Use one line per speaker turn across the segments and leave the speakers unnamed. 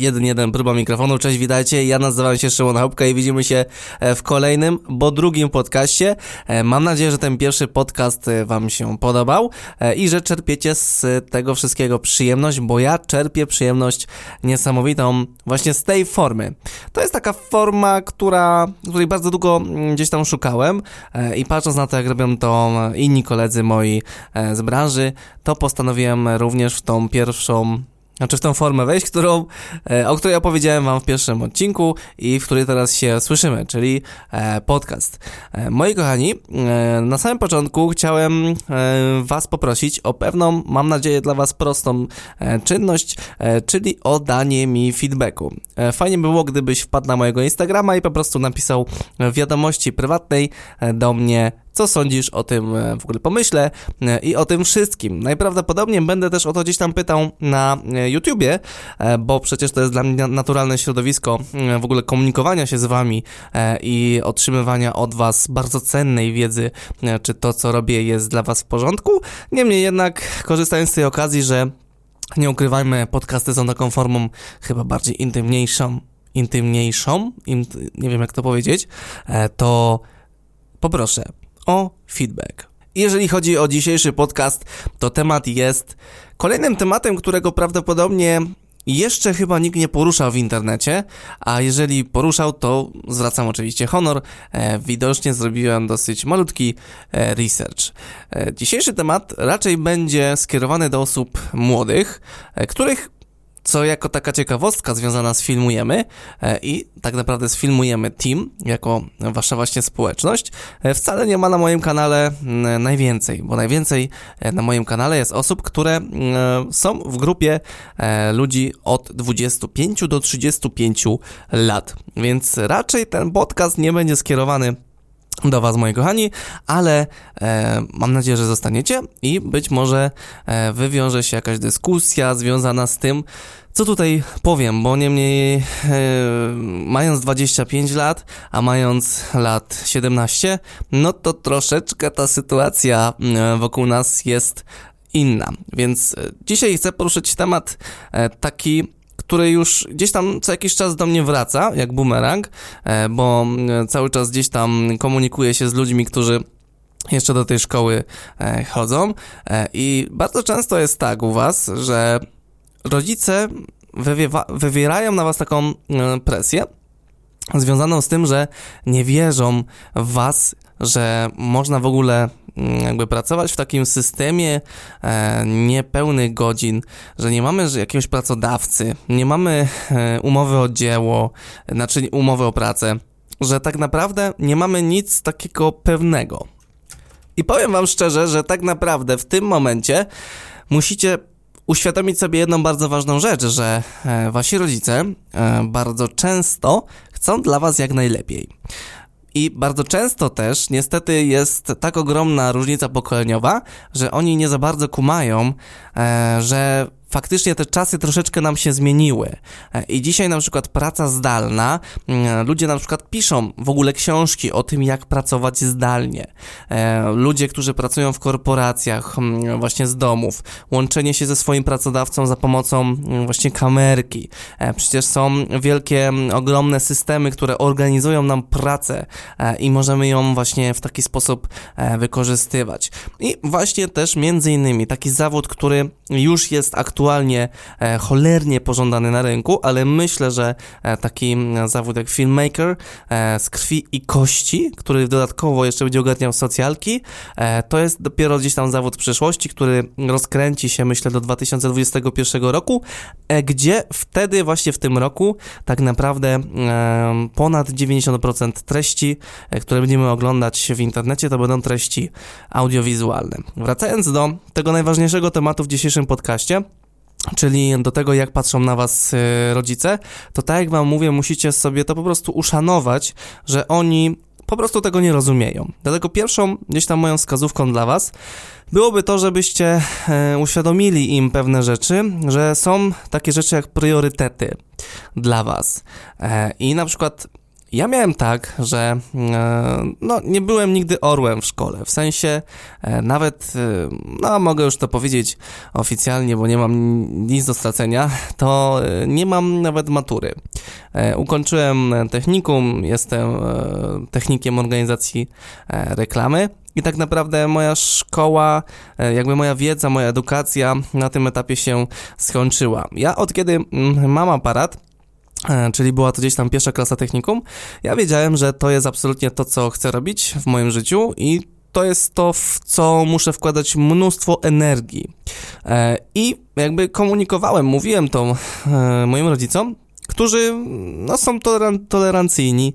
1-1 próba mikrofonu. Cześć, witajcie. Ja nazywam się Szymon Chałupka i widzimy się e, w kolejnym, bo drugim podcaście. E, mam nadzieję, że ten pierwszy podcast e, Wam się podobał i że czerpiecie z tego wszystkiego przyjemność, bo ja czerpię przyjemność niesamowitą właśnie z tej formy. To jest taka forma, która, której bardzo długo mm, gdzieś tam szukałem i patrząc na to, jak robią to inni koledzy moi z branży, to postanowiłem również w tą pierwszą znaczy w tą formę wejść, którą, e, o której opowiedziałem wam w pierwszym odcinku i w której teraz się słyszymy, czyli e, podcast. E, moi kochani, na samym początku chciałem was poprosić o pewną, mam nadzieję dla was prostą czynność, czyli o danie mi feedbacku. Fajnie by było, gdybyś wpadł na mojego Instagrama i po prostu napisał w wiadomości prywatnej do mnie co sądzisz o tym e, w ogóle pomyśle e, i o tym wszystkim. Najprawdopodobniej będę też o to gdzieś tam pytał na e, YouTubie, bo przecież to jest dla mnie naturalne środowisko w ogóle komunikowania się z wami i otrzymywania od was bardzo cennej wiedzy, czy to, co robię, jest dla was w porządku. Niemniej jednak, korzystając z tej okazji, że nie ukrywajmy, podcasty są taką formą chyba bardziej intymniejszą, intymniejszą, nie wiem jak to powiedzieć, to poproszę, o feedback. Jeżeli chodzi o dzisiejszy podcast, to temat jest kolejnym tematem, którego prawdopodobnie jeszcze chyba nikt nie poruszał w internecie, a jeżeli poruszał, to zwracam oczywiście honor. E, widocznie zrobiłem dosyć malutki e, research. E, dzisiejszy temat raczej będzie skierowany do osób młodych, których co jako taka ciekawostka związana z Filmujemy e, i tak naprawdę z Filmujemy Team, jako wasza właśnie społeczność, e, wcale nie ma na moim kanale najwięcej, bo najwięcej e, na moim kanale jest osób, które są w grupie ludzi od 25 do 35 lat, więc raczej ten podcast nie będzie skierowany do Was, moi kochani, ale e, mam nadzieję, że zostaniecie i być może e, wywiąże się jakaś dyskusja związana z tym, co tutaj powiem, bo niemniej e, mając 25 lat, a mając lat 17, no to troszeczkę ta sytuacja e, wokół nas jest inna. Więc e, dzisiaj chcę poruszyć temat e, taki który już gdzieś tam co jakiś czas do mnie wraca, jak bumerang, e, bo e, cały czas gdzieś tam komunikuję się z ludźmi, którzy jeszcze do tej szkoły e, chodzą. I bardzo często jest tak u was, że rodzice wywierają na was taką presję związaną z tym, że nie wierzą w was, że można w ogóle jakby pracować w takim systemie e, niepełnych godzin, że nie mamy jakiegoś pracodawcy, nie mamy e, umowy o dzieło, znaczy umowy o pracę, że tak naprawdę nie mamy nic takiego pewnego. I powiem wam szczerze, że tak naprawdę w tym momencie musicie uświadomić sobie jedną bardzo ważną rzecz, że e, wasi rodzice bardzo często chcą dla was jak najlepiej. I bardzo często też, niestety, jest tak ogromna różnica pokoleniowa, że oni nie za bardzo kumają, e, że faktycznie te czasy troszeczkę nam się zmieniły. E, I dzisiaj na przykład praca zdalna, mm, ludzie na przykład piszą w ogóle książki o tym, jak pracować zdalnie. E, ludzie, którzy pracują w korporacjach, mm, właśnie z domów, łączenie się ze swoim pracodawcą za pomocą mm, właśnie kamerki. E, przecież są wielkie, ogromne systemy, które organizują nam pracę i możemy ją właśnie w taki sposób wykorzystywać. I właśnie też między innymi taki zawód, który już jest aktualny aktualnie e, cholernie pożądany na rynku, ale myślę, że e, taki zawód jak filmmaker e, z krwi i kości, który dodatkowo jeszcze będzie ogarniał socjalki, to jest dopiero gdzieś tam zawód przyszłości, który rozkręci się myślę do 2021 roku, gdzie wtedy właśnie w tym roku tak naprawdę ponad 90% treści, które będziemy oglądać w internecie, to będą treści audiowizualne. Wracając do tego najważniejszego tematu w dzisiejszym podcaście, czyli do tego, jak patrzą na was y, rodzice, to tak jak wam mówię, musicie sobie to po prostu uszanować, że oni po prostu tego nie rozumieją. Dlatego pierwszą gdzieś tam moją wskazówką dla was byłoby to, żebyście e, uświadomili im pewne rzeczy, że są takie rzeczy jak priorytety dla was. E, I na przykład Ja miałem tak, że e, no, nie byłem nigdy orłem w szkole. W sensie e, nawet, e, no mogę już to powiedzieć oficjalnie, bo nie mam nic do stracenia, to nie mam nawet matury. Ukończyłem technikum, jestem technikiem organizacji reklamy. I tak naprawdę moja szkoła, jakby moja wiedza, moja edukacja na tym etapie się skończyła. Ja od kiedy mm, mam aparat, czyli była to gdzieś tam pierwsza klasa technikum, ja wiedziałem, że to jest absolutnie to, co chcę robić w moim życiu i to jest to, w co muszę wkładać mnóstwo energii. E, I jakby komunikowałem, mówiłem to e, moim rodzicom, którzy no, są tolerancyjni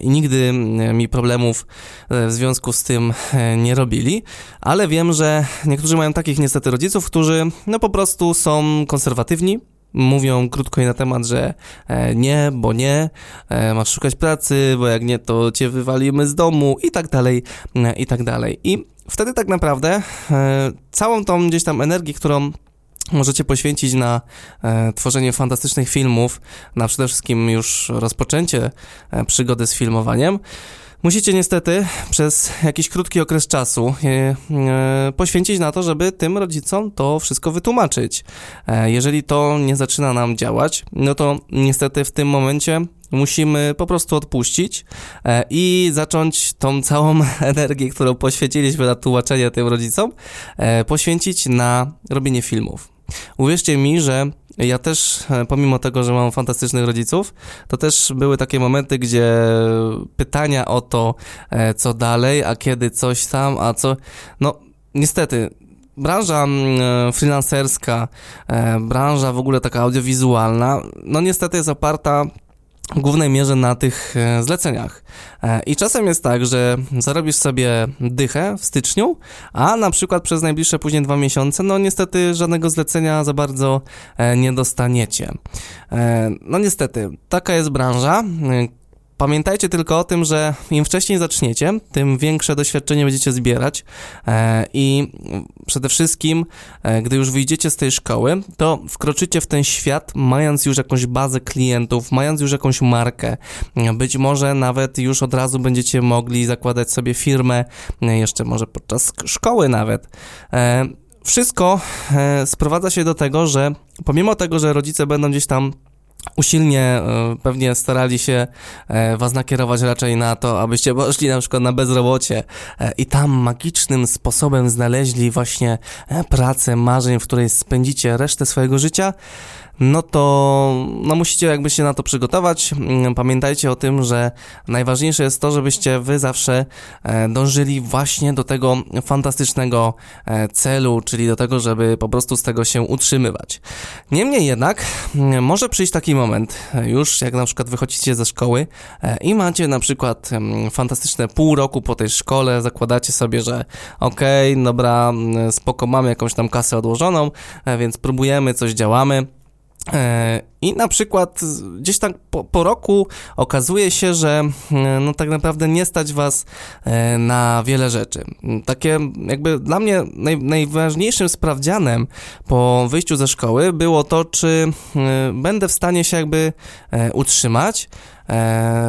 i nigdy mi problemów w związku z tym nie robili, ale wiem, że niektórzy mają takich niestety rodziców, którzy no po prostu są konserwatywni, mówią krótko i na temat, że e, nie, bo nie, e, masz szukać pracy, bo jak nie, to cię wywalimy z domu i tak dalej, e, i tak dalej. I wtedy tak naprawdę całą tą gdzieś tam energię, którą możecie poświęcić na e, tworzenie fantastycznych filmów, na przede wszystkim już rozpoczęcie e, przygody z filmowaniem, Musicie niestety przez jakiś krótki okres czasu e, e, poświęcić na to, żeby tym rodzicom to wszystko wytłumaczyć. E, jeżeli to nie zaczyna nam działać, no to niestety w tym momencie musimy po prostu odpuścić i zacząć tą całą energię, którą poświęciliśmy na tłumaczenie tym rodzicom, poświęcić na robienie filmów. Uwierzcie mi, że ja też, e, pomimo tego, że mam fantastycznych rodziców, to też były takie momenty, gdzie pytania o to, e, co dalej, a kiedy coś tam, a co. No, niestety, branża mm, freelancerska, e, branża w ogóle taka audiowizualna, no niestety jest oparta w głównej mierze na tych e, zleceniach. E, I czasem jest tak, że zarobisz sobie dychę w styczniu, a na przykład przez najbliższe później dwa miesiące, no niestety żadnego zlecenia za bardzo e, nie dostaniecie. No niestety, taka jest branża. Pamiętajcie tylko o tym, że im wcześniej zaczniecie, tym większe doświadczenie będziecie zbierać e, i przede wszystkim, e, gdy już wyjdziecie z tej szkoły, to wkroczycie w ten świat, mając już jakąś bazę klientów, mając już jakąś markę. Być może nawet już od razu będziecie mogli zakładać sobie firmę, e, jeszcze może podczas szkoły nawet. Wszystko sprowadza się do tego, że pomimo tego, że rodzice będą gdzieś tam usilnie e, pewnie starali się e, was nakierować raczej na to, abyście poszli na przykład na bezrobocie e, i tam magicznym sposobem znaleźli właśnie pracę marzeń, w której spędzicie resztę swojego życia, no to no musicie jakby się na to przygotować. Mm, pamiętajcie o tym, że najważniejsze jest to, żebyście wy zawsze e, dążyli właśnie do tego fantastycznego e, celu, czyli do tego, żeby po prostu z tego się utrzymywać. Niemniej jednak mm, może przyjść taki moment, e, już jak na przykład wychodzicie ze szkoły i macie na przykład mm, fantastyczne pół roku po tej szkole, zakładacie sobie, że okej, okay, dobra, spoko, mamy jakąś tam kasę odłożoną, więc próbujemy, coś działamy. E, I na przykład gdzieś tak po, po, roku okazuje się, że e, no tak naprawdę nie stać was e, na wiele rzeczy. Takie jakby dla mnie naj, najważniejszym sprawdzianem po wyjściu ze szkoły było to, czy będę w stanie się jakby utrzymać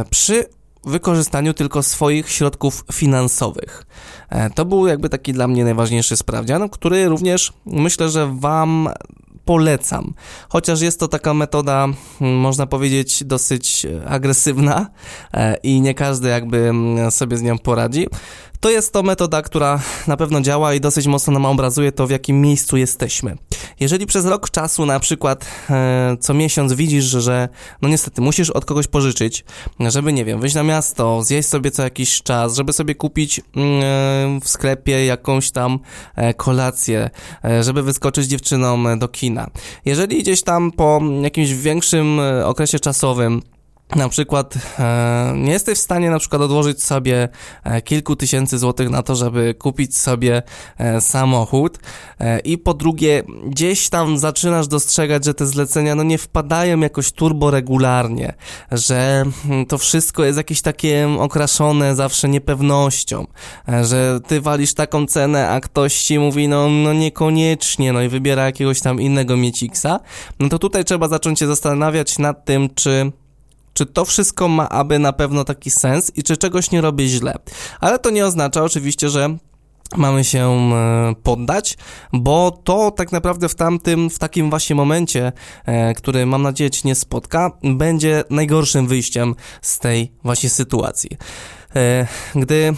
przy wykorzystaniu tylko swoich środków finansowych. To był jakby taki dla mnie najważniejszy sprawdzian, który również myślę, że Wam polecam. Chociaż jest to taka metoda, mm, można powiedzieć, dosyć agresywna e, i nie każdy jakby mm, sobie z nią poradzi to jest to metoda, która na pewno działa i dosyć mocno nam obrazuje to, w jakim miejscu jesteśmy. Jeżeli przez rok czasu na przykład e, co miesiąc widzisz, że no niestety musisz od kogoś pożyczyć, żeby nie wiem, wyjść na miasto, zjeść sobie co jakiś czas, żeby sobie kupić mm, e, w sklepie jakąś tam e, kolację, e, żeby wyskoczyć dziewczynom do kina. Jeżeli gdzieś tam po jakimś większym e, okresie czasowym na przykład e, nie jesteś w stanie na przykład odłożyć sobie e, kilku tysięcy złotych na to, żeby kupić sobie e, samochód. I po drugie gdzieś tam zaczynasz dostrzegać, że te zlecenia no nie wpadają jakoś turbo regularnie, że mm, to wszystko jest jakieś takie okraszone zawsze niepewnością, że ty walisz taką cenę, a ktoś ci mówi no, no niekoniecznie, no i wybiera jakiegoś tam innego mieciksa, no to tutaj trzeba zacząć się zastanawiać nad tym, czy czy to wszystko ma aby na pewno taki sens i czy czegoś nie robię źle. Ale to nie oznacza oczywiście, że mamy się e, poddać, bo to tak naprawdę w tamtym, w takim właśnie momencie, e, który mam nadzieję Cię nie spotka, będzie najgorszym wyjściem z tej właśnie sytuacji. E, gdy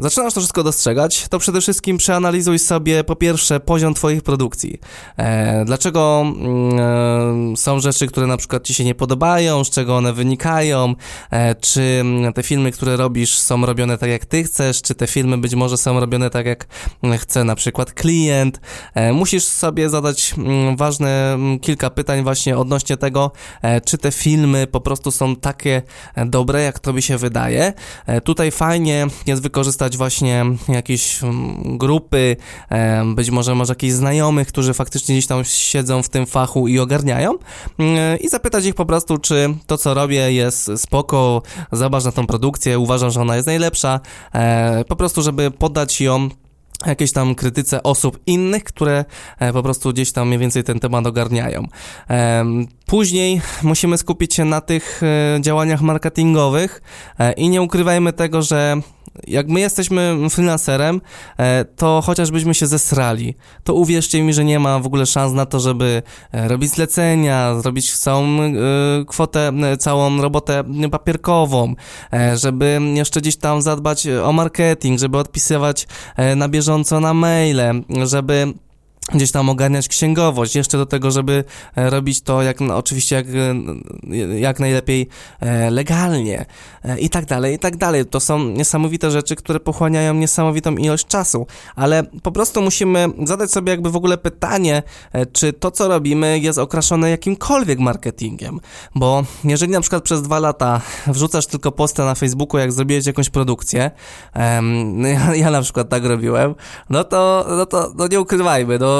zaczynasz to wszystko dostrzegać, to przede wszystkim przeanalizuj sobie po pierwsze poziom Twoich produkcji. E, dlaczego mm, e, są rzeczy, które na przykład Ci się nie podobają, z czego one wynikają, e, czy te filmy, które robisz są robione tak jak Ty chcesz, czy te filmy być może są robione tak jak chce na przykład klient. E, musisz sobie zadać mm, ważne mm, kilka pytań właśnie odnośnie tego, e, czy te filmy po prostu są takie dobre, jak Tobie się wydaje. E, tutaj fajnie jest wykorzystać właśnie jakieś mm, grupy, być może może jakichś znajomych, którzy faktycznie gdzieś tam siedzą w tym fachu i ogarniają mm, i zapytać ich po prostu, czy to, co robię jest spoko, zobacz na tą produkcję, uważam, że ona jest najlepsza, e, po prostu, żeby podać ją jakiejś tam krytyce osób innych, które e, po prostu gdzieś tam mniej więcej ten temat ogarniają. Później musimy skupić się na tych e, działaniach marketingowych i nie ukrywajmy tego, że jak my jesteśmy freelancerem, e, to chociażbyśmy się zesrali, to uwierzcie mi, że nie ma w ogóle szans na to, żeby e, robić zlecenia, zrobić całą e, kwotę, całą robotę papierkową, żeby jeszcze gdzieś tam zadbać o marketing, żeby odpisywać na bieżąco na maile, żeby gdzieś tam ogarniać księgowość, jeszcze do tego, żeby e, robić to jak, no, oczywiście jak, e, jak najlepiej e, legalnie i tak dalej, i tak dalej. To są niesamowite rzeczy, które pochłaniają niesamowitą ilość czasu, ale po prostu musimy zadać sobie jakby w ogóle pytanie, czy to, co robimy jest okraszone jakimkolwiek marketingiem, bo jeżeli na przykład przez dwa lata wrzucasz tylko postę na Facebooku, jak zrobiłeś jakąś produkcję, ja, ja na przykład tak robiłem, no to, no to no nie ukrywajmy, no,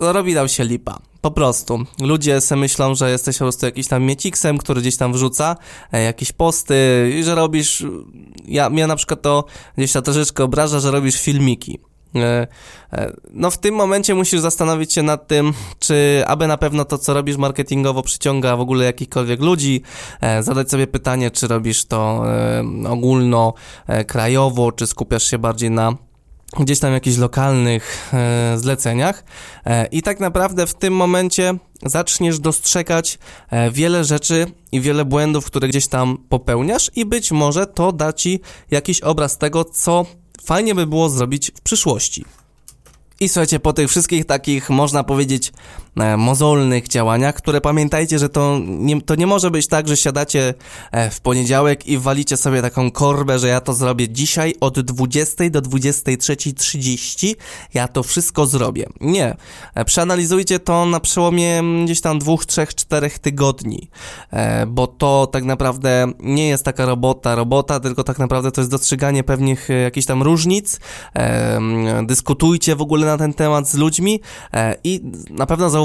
robi nam się lipa. Po prostu. Ludzie sobie myślą, że jesteś po prostu jakiś tam mieciksem, który gdzieś tam wrzuca e, jakieś posty i że robisz... Ja, mnie na przykład to gdzieś tam troszeczkę obraża, że robisz filmiki. E, e, no w tym momencie musisz zastanowić się nad tym, czy aby na pewno to, co robisz marketingowo przyciąga w ogóle jakichkolwiek ludzi, zadać sobie pytanie, czy robisz to ogólno, krajowo, czy skupiasz się bardziej na gdzieś tam jakichś lokalnych e, zleceniach e, i tak naprawdę w tym momencie zaczniesz dostrzegać e, wiele rzeczy i wiele błędów, które gdzieś tam popełniasz i być może to da ci jakiś obraz tego, co fajnie by było zrobić w przyszłości. I słuchajcie, po tych wszystkich takich, można powiedzieć, mozolnych działaniach, które pamiętajcie, że to nie, to nie może być tak, że siadacie e, w poniedziałek i walicie sobie taką korbę, że ja to zrobię dzisiaj od 20 do 23.30, ja to wszystko zrobię. Nie. E, przeanalizujcie to na przełomie gdzieś tam dwóch, trzech, czterech tygodni, bo to tak naprawdę nie jest taka robota, robota, tylko tak naprawdę to jest dostrzeganie pewnych jakichś tam różnic, dyskutujcie w ogóle na ten temat z ludźmi e, i na pewno zauważycie,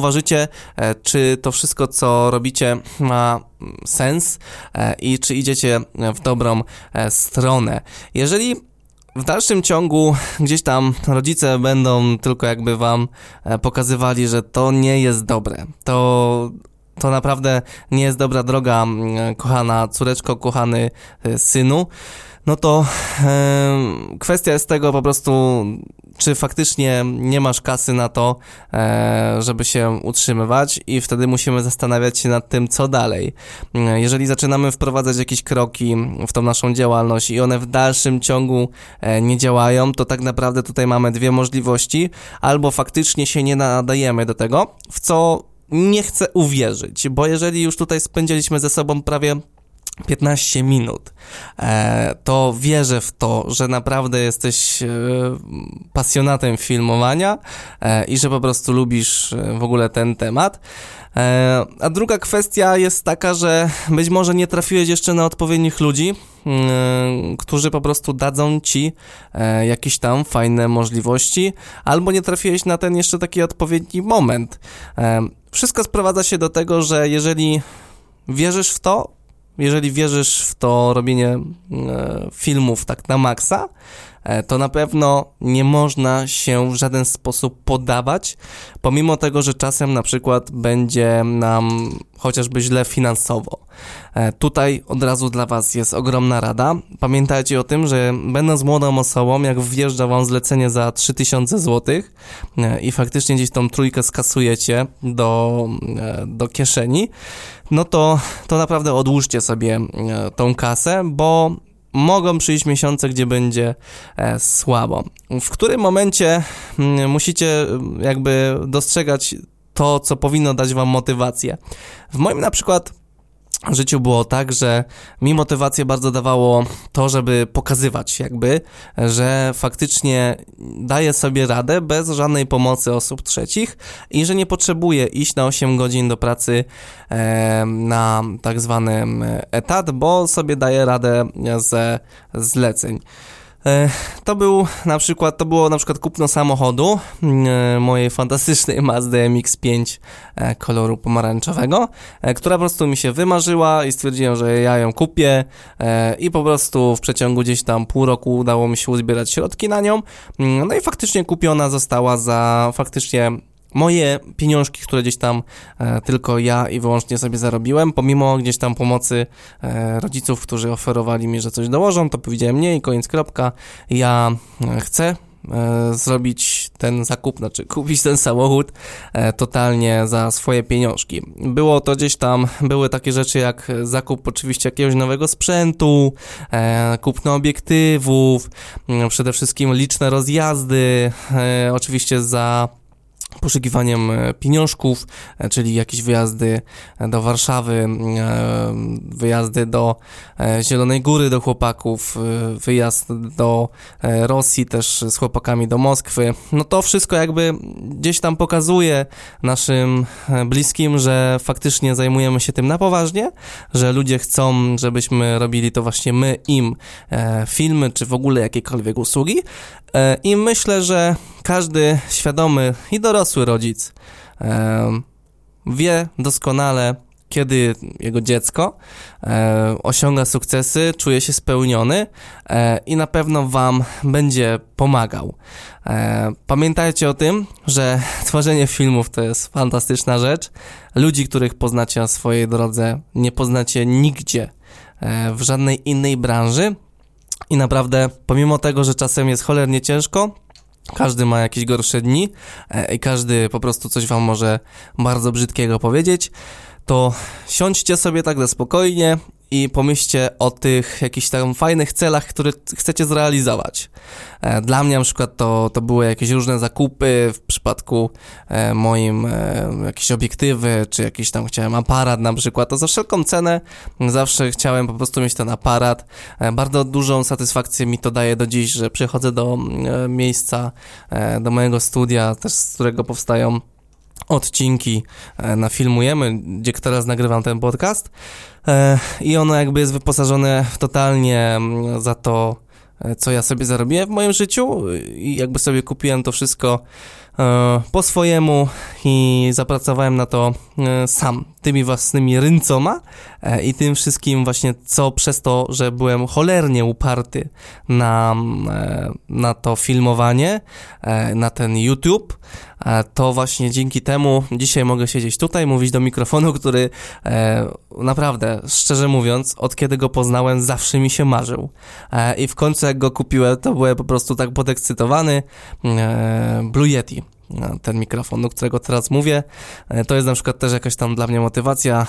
e, czy to wszystko, co robicie, ma sens e, i czy idziecie w dobrą stronę. Jeżeli w dalszym ciągu gdzieś tam rodzice będą tylko jakby wam pokazywali, że to nie jest dobre. To to naprawdę nie jest dobra droga, kochana córeczko, kochany synu no to e, kwestia jest tego po prostu, czy faktycznie nie masz kasy na to, e, żeby się utrzymywać i wtedy musimy zastanawiać się nad tym, co dalej. E, jeżeli zaczynamy wprowadzać jakieś kroki w tą naszą działalność i one w dalszym ciągu e, nie działają, to tak naprawdę tutaj mamy dwie możliwości, albo faktycznie się nie nadajemy do tego, w co nie chcę uwierzyć, bo jeżeli już tutaj spędziliśmy ze sobą prawie 15 minut, e, to wierzę w to, że naprawdę jesteś e, pasjonatem filmowania e, i że po prostu lubisz w ogóle ten temat. A druga kwestia jest taka, że być może nie trafiłeś jeszcze na odpowiednich ludzi, którzy po prostu dadzą ci jakieś tam fajne możliwości, albo nie trafiłeś na ten jeszcze taki odpowiedni moment. Wszystko sprowadza się do tego, że jeżeli wierzysz w to, jeżeli wierzysz w to robienie e, filmów tak na maksa, e, to na pewno nie można się w żaden sposób podawać, pomimo tego, że czasem na przykład będzie nam chociażby źle finansowo. E, tutaj od razu dla Was jest ogromna rada. Pamiętajcie o tym, że będąc młodą osobą, jak wjeżdża Wam zlecenie za 3000 zł i faktycznie gdzieś tą trójkę skasujecie do, do kieszeni, no to, to naprawdę odłóżcie sobie tą kasę, bo mogą przyjść miesiące, gdzie będzie e, słabo. W którym momencie mm, musicie jakby dostrzegać to, co powinno dać wam motywację. W moim na przykład życiu było tak, że mi motywację bardzo dawało to, żeby pokazywać jakby, że faktycznie daję sobie radę bez żadnej pomocy osób trzecich i że nie potrzebuję iść na 8 godzin do pracy e, na tak zwany etat, bo sobie daję radę ze zleceń. E, to był na przykład, to było na przykład kupno samochodu e, mojej fantastycznej Mazda MX-5 e, koloru pomarańczowego, która po prostu mi się wymarzyła i stwierdziłem, że ja ją kupię i po prostu w przeciągu gdzieś tam pół roku udało mi się uzbierać środki na nią. Mm, no i faktycznie kupiona została za faktycznie moje pieniążki, które gdzieś tam e, tylko ja i wyłącznie sobie zarobiłem, pomimo gdzieś tam pomocy e, rodziców, którzy oferowali mi, że coś dołożą, to powiedziałem nie i koniec kropka. Ja e, chcę e, zrobić ten zakup, znaczy kupić ten samochód e, totalnie za swoje pieniążki. Było to gdzieś tam, były takie rzeczy jak zakup oczywiście jakiegoś nowego sprzętu, e, kupno obiektywów, przede wszystkim liczne rozjazdy, oczywiście za poszukiwaniem e, pieniążków, e, czyli jakieś wyjazdy do Warszawy, e, wyjazdy do Zielonej Góry do chłopaków, wyjazd do Rosji też z chłopakami do Moskwy. No to wszystko jakby gdzieś tam pokazuje naszym bliskim, że faktycznie zajmujemy się tym na poważnie, że ludzie chcą, żebyśmy robili to właśnie my im filmy, czy w ogóle jakiekolwiek usługi, E, I myślę, że każdy świadomy i dorosły rodzic e, wie doskonale, kiedy jego dziecko e, osiąga sukcesy, czuje się spełniony i na pewno Wam będzie pomagał. pamiętajcie o tym, że tworzenie filmów to jest fantastyczna rzecz. Ludzi, których poznacie na swojej drodze, nie poznacie nigdzie w żadnej innej branży, i naprawdę, pomimo tego, że czasem jest cholernie ciężko, każdy ma jakieś gorsze dni e, i każdy po prostu coś wam może bardzo brzydkiego powiedzieć, to siądźcie sobie tak na spokojnie i pomyślcie o tych jakichś tam fajnych celach, które chcecie zrealizować. E, dla mnie na przykład to, to były jakieś różne zakupy, w przypadku e, moim e, jakieś obiektywy, czy jakiś tam chciałem aparat na przykład, to za wszelką cenę zawsze chciałem po prostu mieć ten aparat. Bardzo dużą satysfakcję mi to daje do dziś, że przychodzę do miejsca, do mojego studia, też z którego powstają odcinki na Filmujemy, gdzie teraz nagrywam ten podcast. I ono jakby jest wyposażone totalnie mm, za to, e, co ja sobie zarobiłem w moim życiu. I jakby sobie kupiłem to wszystko e, po swojemu i zapracowałem na to e, sam, tymi własnymi ryncoma i tym wszystkim właśnie, co przez to, że byłem cholernie uparty na, na to filmowanie, na ten YouTube, to właśnie dzięki temu dzisiaj mogę siedzieć tutaj, mówić do mikrofonu, który e, naprawdę, szczerze mówiąc, od kiedy go poznałem, zawsze mi się marzył. E, I w końcu jak go kupiłem, to byłem po prostu tak podekscytowany. E, Blue Yeti ten mikrofon, do którego teraz mówię. To jest na przykład też jakaś tam dla mnie motywacja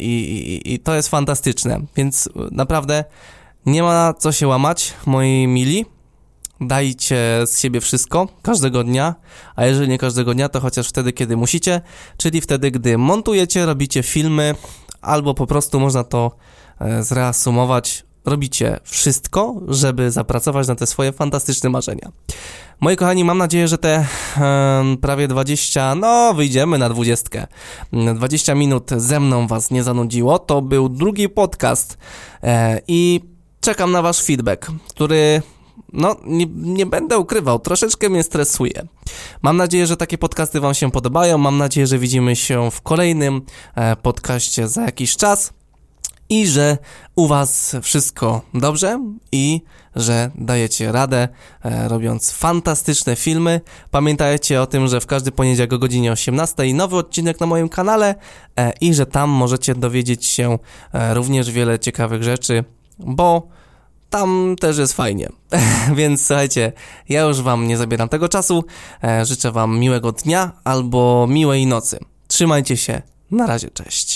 i, i, i to jest fantastyczne. Więc naprawdę nie ma co się łamać, moi mili. Dajcie z siebie wszystko każdego dnia, a jeżeli nie każdego dnia, to chociaż wtedy, kiedy musicie, czyli wtedy, gdy montujecie, robicie filmy, albo po prostu można to e, zreasumować, robicie wszystko, żeby zapracować na te swoje fantastyczne marzenia. Moi kochani, mam nadzieję, że te prawie 20, no wyjdziemy na 20. 20 minut ze mną Was nie zanudziło. To był drugi podcast e, i czekam na Wasz feedback, który no, nie, nie, będę ukrywał, troszeczkę mnie stresuje. Mam nadzieję, że takie podcasty Wam się podobają. Mam nadzieję, że widzimy się w kolejnym e, podcaście za jakiś czas. i że u Was wszystko dobrze i że dajecie radę, e, robiąc fantastyczne filmy. Pamiętajcie o tym, że w każdy poniedziałek o godzinie 18 nowy odcinek na moim kanale e, i że tam możecie dowiedzieć się e, również wiele ciekawych rzeczy, bo tam też jest fajnie. Więc słuchajcie, ja już Wam nie zabieram tego czasu. E, życzę Wam miłego dnia albo miłej nocy. Trzymajcie się. Na razie, cześć.